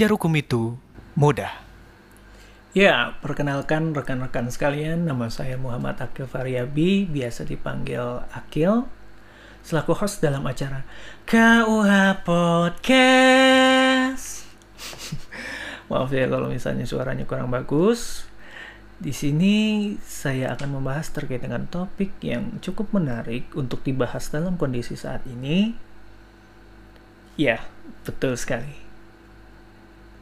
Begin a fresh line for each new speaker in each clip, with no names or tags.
Belajar hukum itu mudah.
Ya, perkenalkan rekan-rekan sekalian, nama saya Muhammad Akil Variabi, biasa dipanggil Akil, selaku host dalam acara KUH Podcast. Maaf ya kalau misalnya suaranya kurang bagus. Di sini saya akan membahas terkait dengan topik yang cukup menarik untuk dibahas dalam kondisi saat ini. Ya, betul sekali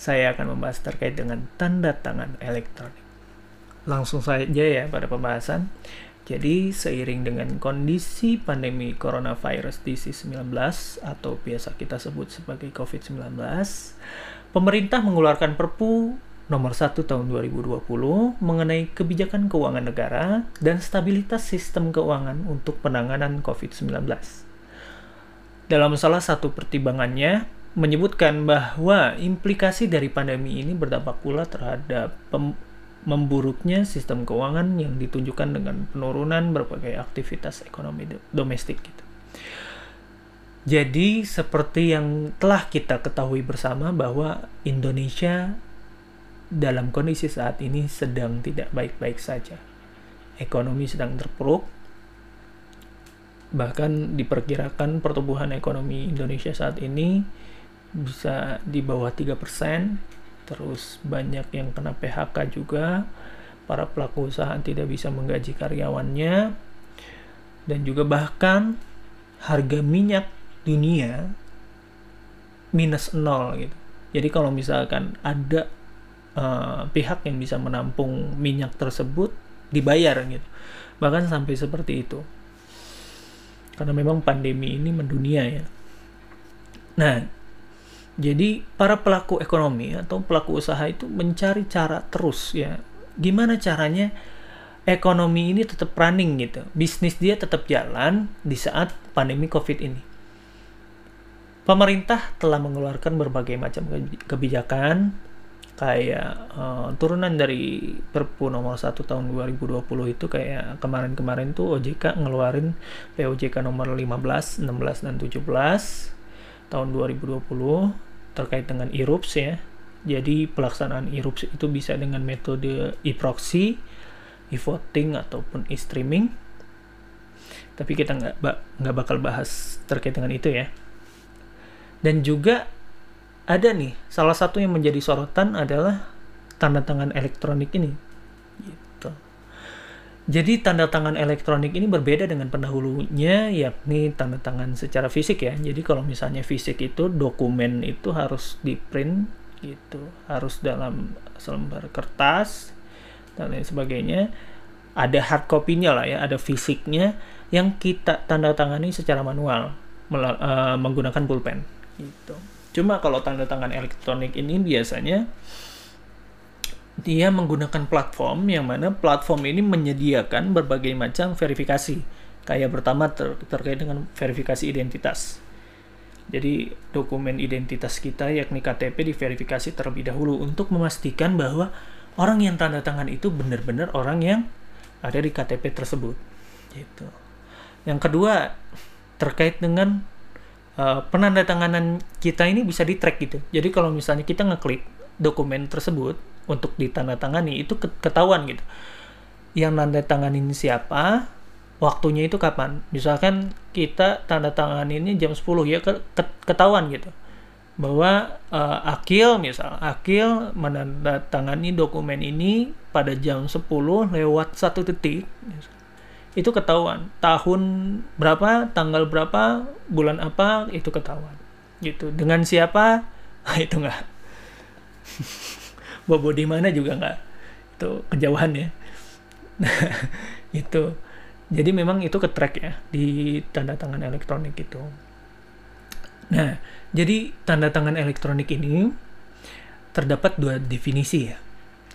saya akan membahas terkait dengan tanda tangan elektronik. Langsung saja ya pada pembahasan. Jadi seiring dengan kondisi pandemi coronavirus disease 19 atau biasa kita sebut sebagai COVID-19, pemerintah mengeluarkan Perpu nomor 1 tahun 2020 mengenai kebijakan keuangan negara dan stabilitas sistem keuangan untuk penanganan COVID-19. Dalam salah satu pertimbangannya, menyebutkan bahwa implikasi dari pandemi ini berdampak pula terhadap memburuknya sistem keuangan yang ditunjukkan dengan penurunan berbagai aktivitas ekonomi do domestik gitu. Jadi seperti yang telah kita ketahui bersama bahwa Indonesia dalam kondisi saat ini sedang tidak baik-baik saja. Ekonomi sedang terpuruk. Bahkan diperkirakan pertumbuhan ekonomi Indonesia saat ini bisa di bawah 3%, terus banyak yang kena PHK juga, para pelaku usaha tidak bisa menggaji karyawannya, dan juga bahkan harga minyak dunia minus nol gitu. Jadi kalau misalkan ada uh, pihak yang bisa menampung minyak tersebut dibayar gitu. Bahkan sampai seperti itu. Karena memang pandemi ini mendunia ya. Nah, jadi para pelaku ekonomi atau pelaku usaha itu mencari cara terus ya. Gimana caranya ekonomi ini tetap running gitu. Bisnis dia tetap jalan di saat pandemi Covid ini. Pemerintah telah mengeluarkan berbagai macam kebijakan kayak uh, turunan dari Perpu nomor 1 tahun 2020 itu kayak kemarin-kemarin tuh OJK ngeluarin POJK nomor 15, 16 dan 17 tahun 2020 terkait dengan IRUPS ya. Jadi pelaksanaan IRUPS itu bisa dengan metode e-proxy, e-voting ataupun e-streaming. Tapi kita nggak nggak bakal bahas terkait dengan itu ya. Dan juga ada nih salah satu yang menjadi sorotan adalah tanda tangan elektronik ini jadi tanda tangan elektronik ini berbeda dengan pendahulunya yakni tanda tangan secara fisik ya. Jadi kalau misalnya fisik itu dokumen itu harus di print gitu, harus dalam selembar kertas dan lain sebagainya. Ada hard copy-nya lah ya, ada fisiknya yang kita tanda tangani secara manual uh, menggunakan pulpen gitu. Cuma kalau tanda tangan elektronik ini biasanya dia menggunakan platform yang mana platform ini menyediakan berbagai macam verifikasi. Kayak pertama ter terkait dengan verifikasi identitas. Jadi dokumen identitas kita yakni KTP diverifikasi terlebih dahulu untuk memastikan bahwa orang yang tanda tangan itu benar-benar orang yang ada di KTP tersebut. Gitu. Yang kedua terkait dengan uh, penandatanganan kita ini bisa di track gitu. Jadi kalau misalnya kita ngeklik dokumen tersebut untuk ditandatangani itu ketahuan gitu. Yang nanda tanganin siapa waktunya itu kapan? Misalkan kita tanda ini jam 10 ya ketahuan gitu. Bahwa uh, Akil misal Akil menandatangani dokumen ini pada jam 10 lewat satu detik itu ketahuan. Tahun berapa tanggal berapa bulan apa itu ketahuan. Gitu. Dengan siapa? Itu enggak bobo di mana juga nggak? Itu kejauhan ya. Itu. Jadi memang itu ke track ya di tanda tangan elektronik itu. Nah jadi tanda tangan elektronik ini terdapat dua definisi ya.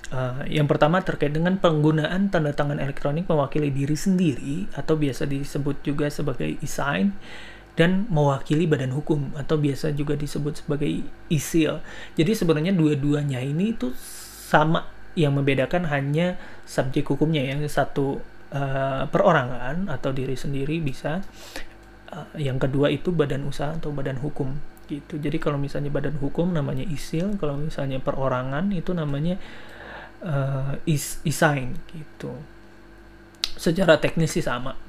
Uh, yang pertama terkait dengan penggunaan tanda tangan elektronik mewakili diri sendiri atau biasa disebut juga sebagai e-sign dan mewakili badan hukum atau biasa juga disebut sebagai isil. Jadi sebenarnya dua-duanya ini itu sama yang membedakan hanya subjek hukumnya yang satu uh, perorangan atau diri sendiri bisa uh, yang kedua itu badan usaha atau badan hukum gitu. Jadi kalau misalnya badan hukum namanya isil, kalau misalnya perorangan itu namanya uh, is isign gitu. Secara teknis sih sama.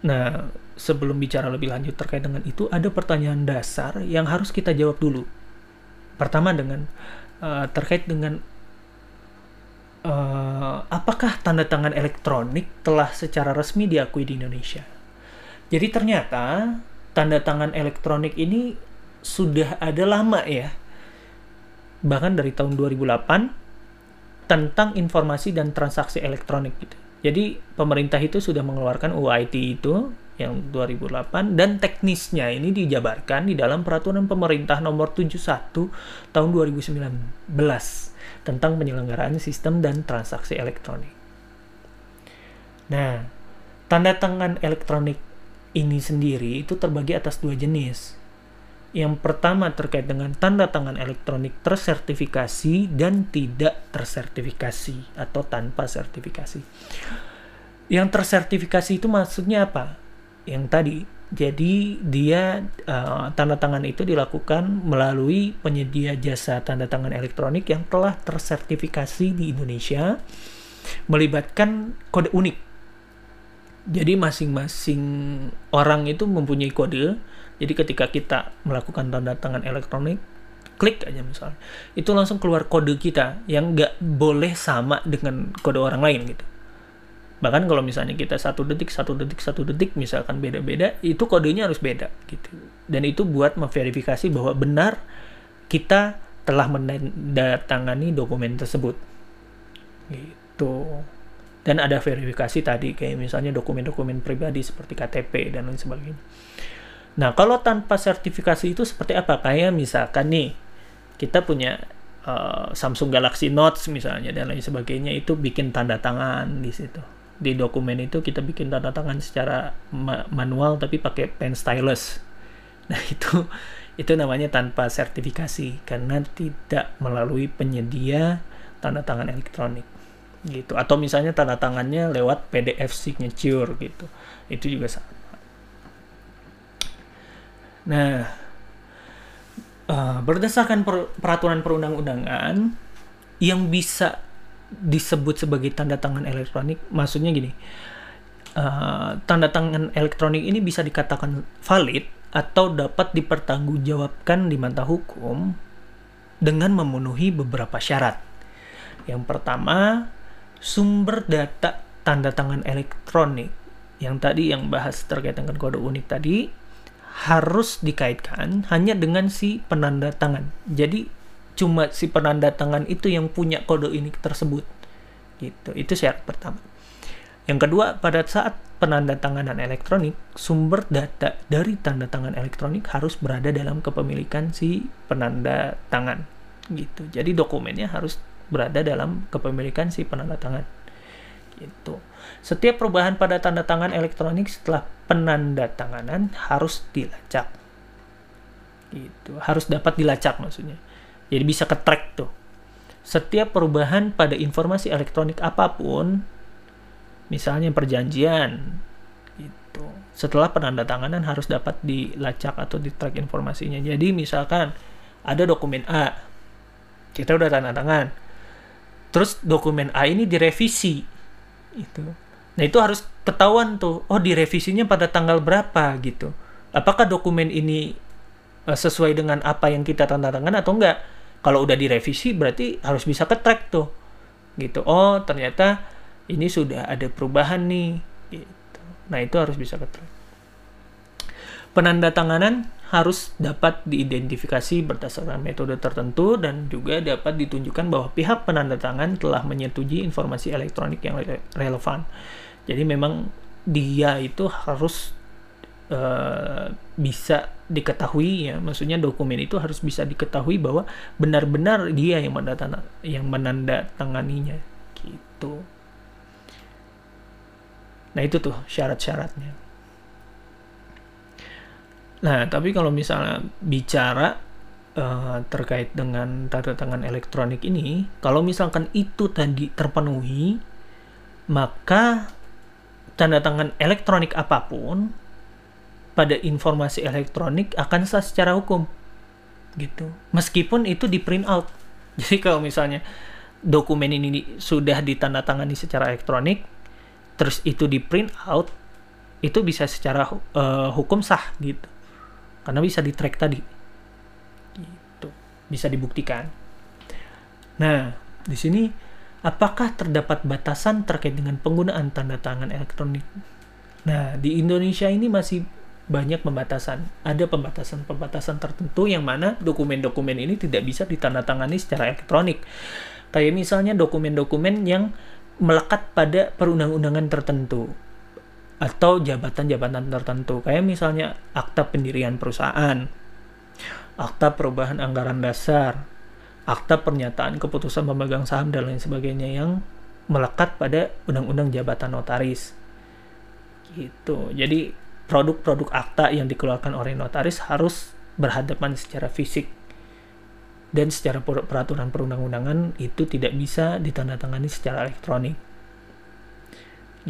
Nah, sebelum bicara lebih lanjut terkait dengan itu, ada pertanyaan dasar yang harus kita jawab dulu. Pertama dengan uh, terkait dengan uh, apakah tanda tangan elektronik telah secara resmi diakui di Indonesia? Jadi ternyata tanda tangan elektronik ini sudah ada lama ya. Bahkan dari tahun 2008 tentang informasi dan transaksi elektronik gitu. Jadi pemerintah itu sudah mengeluarkan UIT itu yang 2008 dan teknisnya ini dijabarkan di dalam peraturan pemerintah nomor 71 tahun 2019 tentang penyelenggaraan sistem dan transaksi elektronik. Nah, tanda tangan elektronik ini sendiri itu terbagi atas dua jenis. Yang pertama terkait dengan tanda tangan elektronik tersertifikasi dan tidak tersertifikasi atau tanpa sertifikasi. Yang tersertifikasi itu maksudnya apa? Yang tadi, jadi dia uh, tanda tangan itu dilakukan melalui penyedia jasa tanda tangan elektronik yang telah tersertifikasi di Indonesia melibatkan kode unik jadi masing-masing orang itu mempunyai kode. Jadi ketika kita melakukan tanda tangan elektronik, klik aja misalnya, itu langsung keluar kode kita yang nggak boleh sama dengan kode orang lain gitu. Bahkan kalau misalnya kita satu detik, satu detik, satu detik, misalkan beda-beda, itu kodenya harus beda gitu. Dan itu buat memverifikasi bahwa benar kita telah menandatangani dokumen tersebut. Gitu dan ada verifikasi tadi kayak misalnya dokumen-dokumen pribadi seperti KTP dan lain sebagainya. Nah, kalau tanpa sertifikasi itu seperti apa? Kayak misalkan nih kita punya uh, Samsung Galaxy Note misalnya dan lain sebagainya itu bikin tanda tangan di situ. Di dokumen itu kita bikin tanda tangan secara ma manual tapi pakai pen stylus. Nah, itu itu namanya tanpa sertifikasi karena tidak melalui penyedia tanda tangan elektronik gitu atau misalnya tanda tangannya lewat PDF signature gitu itu juga sama nah uh, berdasarkan per, peraturan perundang-undangan yang bisa disebut sebagai tanda tangan elektronik maksudnya gini uh, tanda tangan elektronik ini bisa dikatakan valid atau dapat dipertanggungjawabkan di mata hukum dengan memenuhi beberapa syarat. Yang pertama sumber data tanda tangan elektronik. Yang tadi yang bahas terkait dengan kode unik tadi harus dikaitkan hanya dengan si penanda tangan. Jadi cuma si penanda tangan itu yang punya kode unik tersebut. Gitu. Itu syarat pertama. Yang kedua, pada saat penanda tanganan elektronik, sumber data dari tanda tangan elektronik harus berada dalam kepemilikan si penanda tangan. Gitu. Jadi dokumennya harus berada dalam kepemilikan si penanda tangan. Gitu. Setiap perubahan pada tanda tangan elektronik setelah penanda tanganan harus dilacak. Gitu. Harus dapat dilacak maksudnya. Jadi bisa ke track tuh. Setiap perubahan pada informasi elektronik apa pun, misalnya perjanjian, gitu. Setelah penanda tanganan harus dapat dilacak atau di track informasinya. Jadi misalkan ada dokumen A, kita udah tanda tangan terus dokumen A ini direvisi itu. Nah itu harus ketahuan tuh oh direvisinya pada tanggal berapa gitu. Apakah dokumen ini uh, sesuai dengan apa yang kita tanda tangan atau enggak? Kalau udah direvisi berarti harus bisa ke track tuh gitu. Oh ternyata ini sudah ada perubahan nih gitu. Nah itu harus bisa ke track penandatanganan harus dapat diidentifikasi berdasarkan metode tertentu dan juga dapat ditunjukkan bahwa pihak penandatangan telah menyetujui informasi elektronik yang re relevan. Jadi memang dia itu harus uh, bisa diketahui ya, maksudnya dokumen itu harus bisa diketahui bahwa benar-benar dia yang mendatang yang menandatanganinya gitu. Nah itu tuh syarat-syaratnya. Nah, tapi kalau misalnya bicara uh, terkait dengan tanda tangan elektronik ini, kalau misalkan itu tadi terpenuhi, maka tanda tangan elektronik apa pun pada informasi elektronik akan sah secara hukum gitu. Meskipun itu di print out. Jadi kalau misalnya dokumen ini sudah ditandatangani secara elektronik terus itu di print out itu bisa secara uh, hukum sah gitu karena bisa di track tadi. Gitu. Bisa dibuktikan. Nah di sini apakah terdapat batasan terkait dengan penggunaan tanda tangan elektronik? Nah di Indonesia ini masih banyak pembatasan. Ada pembatasan-pembatasan tertentu yang mana dokumen-dokumen ini tidak bisa ditandatangani secara elektronik. Kayak misalnya dokumen-dokumen yang melekat pada perundang-undangan tertentu atau jabatan-jabatan tertentu. Kayak misalnya akta pendirian perusahaan, akta perubahan anggaran dasar, akta pernyataan keputusan pemegang saham dan lain sebagainya yang melekat pada undang-undang jabatan notaris. Gitu. Jadi produk-produk akta yang dikeluarkan oleh notaris harus berhadapan secara fisik dan secara peraturan perundang-undangan itu tidak bisa ditandatangani secara elektronik.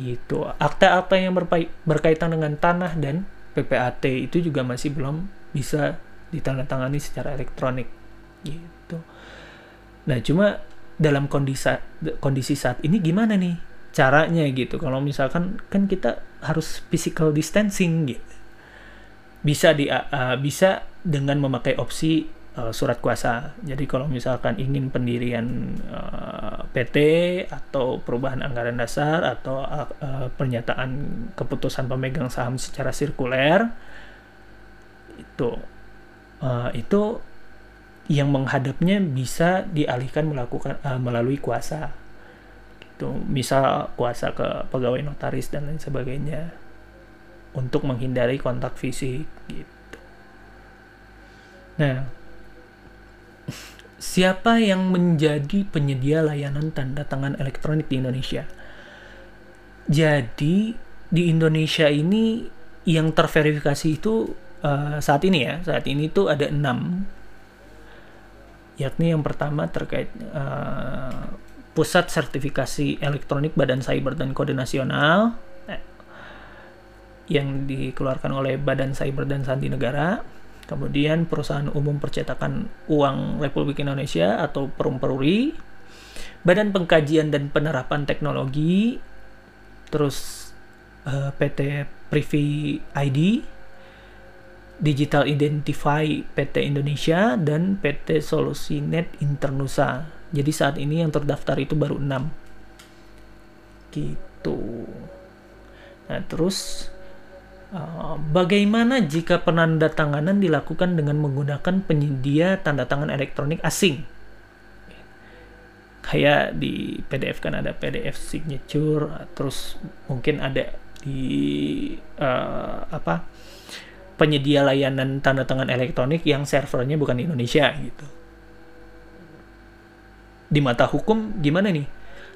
Gitu. Akta-akta yang berkaitan dengan tanah dan PPAT itu juga masih belum bisa ditandatangani secara elektronik. Gitu. Nah, cuma dalam kondisi kondisi saat ini gimana nih caranya gitu kalau misalkan kan kita harus physical distancing gitu bisa di uh, bisa dengan memakai opsi uh, surat kuasa. Jadi kalau misalkan ingin pendirian uh, PT atau perubahan anggaran dasar atau uh, pernyataan keputusan pemegang saham secara sirkuler itu uh, itu yang menghadapnya bisa dialihkan melakukan uh, melalui kuasa. Gitu. Misal kuasa ke pegawai notaris dan lain sebagainya untuk menghindari kontak fisik gitu. Nah siapa yang menjadi penyedia layanan tanda tangan elektronik di Indonesia? Jadi di Indonesia ini yang terverifikasi itu uh, saat ini ya saat ini tuh ada enam. Yakni yang pertama terkait uh, Pusat Sertifikasi Elektronik Badan Cyber dan Kode Nasional eh, yang dikeluarkan oleh Badan Cyber dan Sandi Negara, kemudian Perusahaan Umum Percetakan Uang Republik Indonesia atau Perumperuri, Badan Pengkajian dan Penerapan Teknologi, terus uh, eh, PT Privi ID, Digital Identify PT Indonesia, dan PT Solusinet Internusa jadi saat ini yang terdaftar itu baru 6. Gitu. Nah, terus bagaimana jika penandatanganan dilakukan dengan menggunakan penyedia tanda tangan elektronik asing? Kayak di PDF kan ada PDF signature, terus mungkin ada di uh, apa? penyedia layanan tanda tangan elektronik yang servernya bukan di Indonesia gitu di mata hukum gimana nih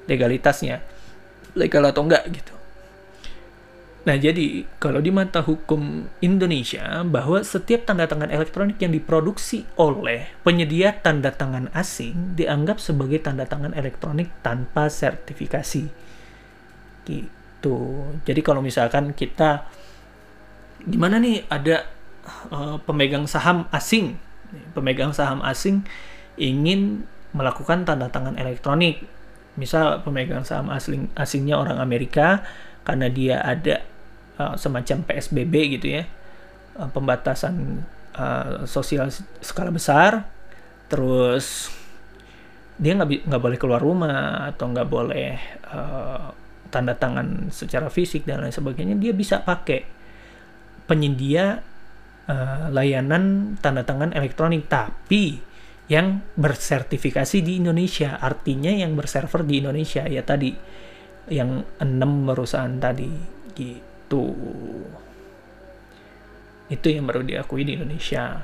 legalitasnya legal atau enggak gitu Nah, jadi kalau di mata hukum Indonesia bahwa setiap tanda tangan elektronik yang diproduksi oleh penyedia tanda tangan asing dianggap sebagai tanda tangan elektronik tanpa sertifikasi. Gitu. Jadi kalau misalkan kita gimana nih ada uh, pemegang saham asing, pemegang saham asing ingin melakukan tanda tangan elektronik. Misal pemegang saham asing asingnya orang Amerika karena dia ada uh, semacam PSBB gitu ya, uh, pembatasan uh, sosial skala besar, terus dia nggak nggak boleh keluar rumah atau nggak boleh uh, tanda tangan secara fisik dan lain sebagainya, dia bisa pakai penyedia uh, layanan tanda tangan elektronik, tapi yang bersertifikasi di Indonesia. Artinya yang berserver di Indonesia ya tadi yang enam perusahaan tadi gitu itu. Yang baru diakui di Indonesia.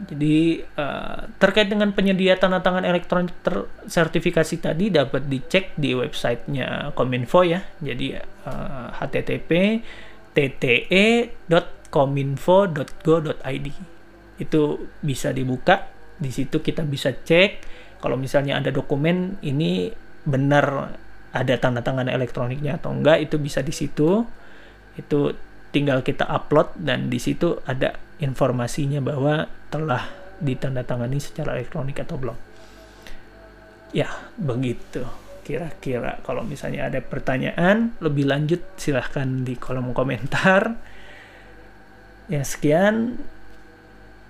Jadi uh, terkait dengan penyedia tanda tangan elektronik tersertifikasi tadi dapat dicek di websitenya Kominfo ya. Jadi uh, http tte.kominfo.go.id itu bisa dibuka. Di situ kita bisa cek kalau misalnya ada dokumen ini benar ada tanda tangan elektroniknya atau enggak itu bisa di situ itu tinggal kita upload dan di situ ada informasinya bahwa telah ditandatangani secara elektronik atau belum. Ya, begitu. Kira-kira kalau misalnya ada pertanyaan lebih lanjut silahkan di kolom komentar. Ya, sekian.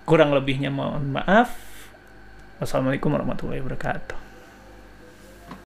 Kurang lebihnya mohon maaf. Wassalamualaikum warahmatullahi wabarakatuh.